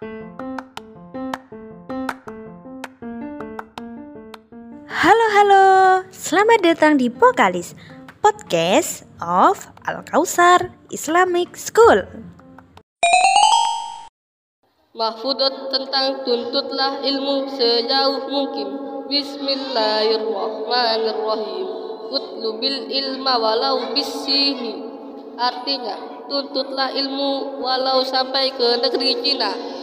Halo halo, selamat datang di Pokalis Podcast of Al Kausar Islamic School. Mahfudat tentang tuntutlah ilmu sejauh mungkin. Bismillahirrahmanirrahim. Utlu bil ilma walau bisini. Artinya, tuntutlah ilmu walau sampai ke negeri Cina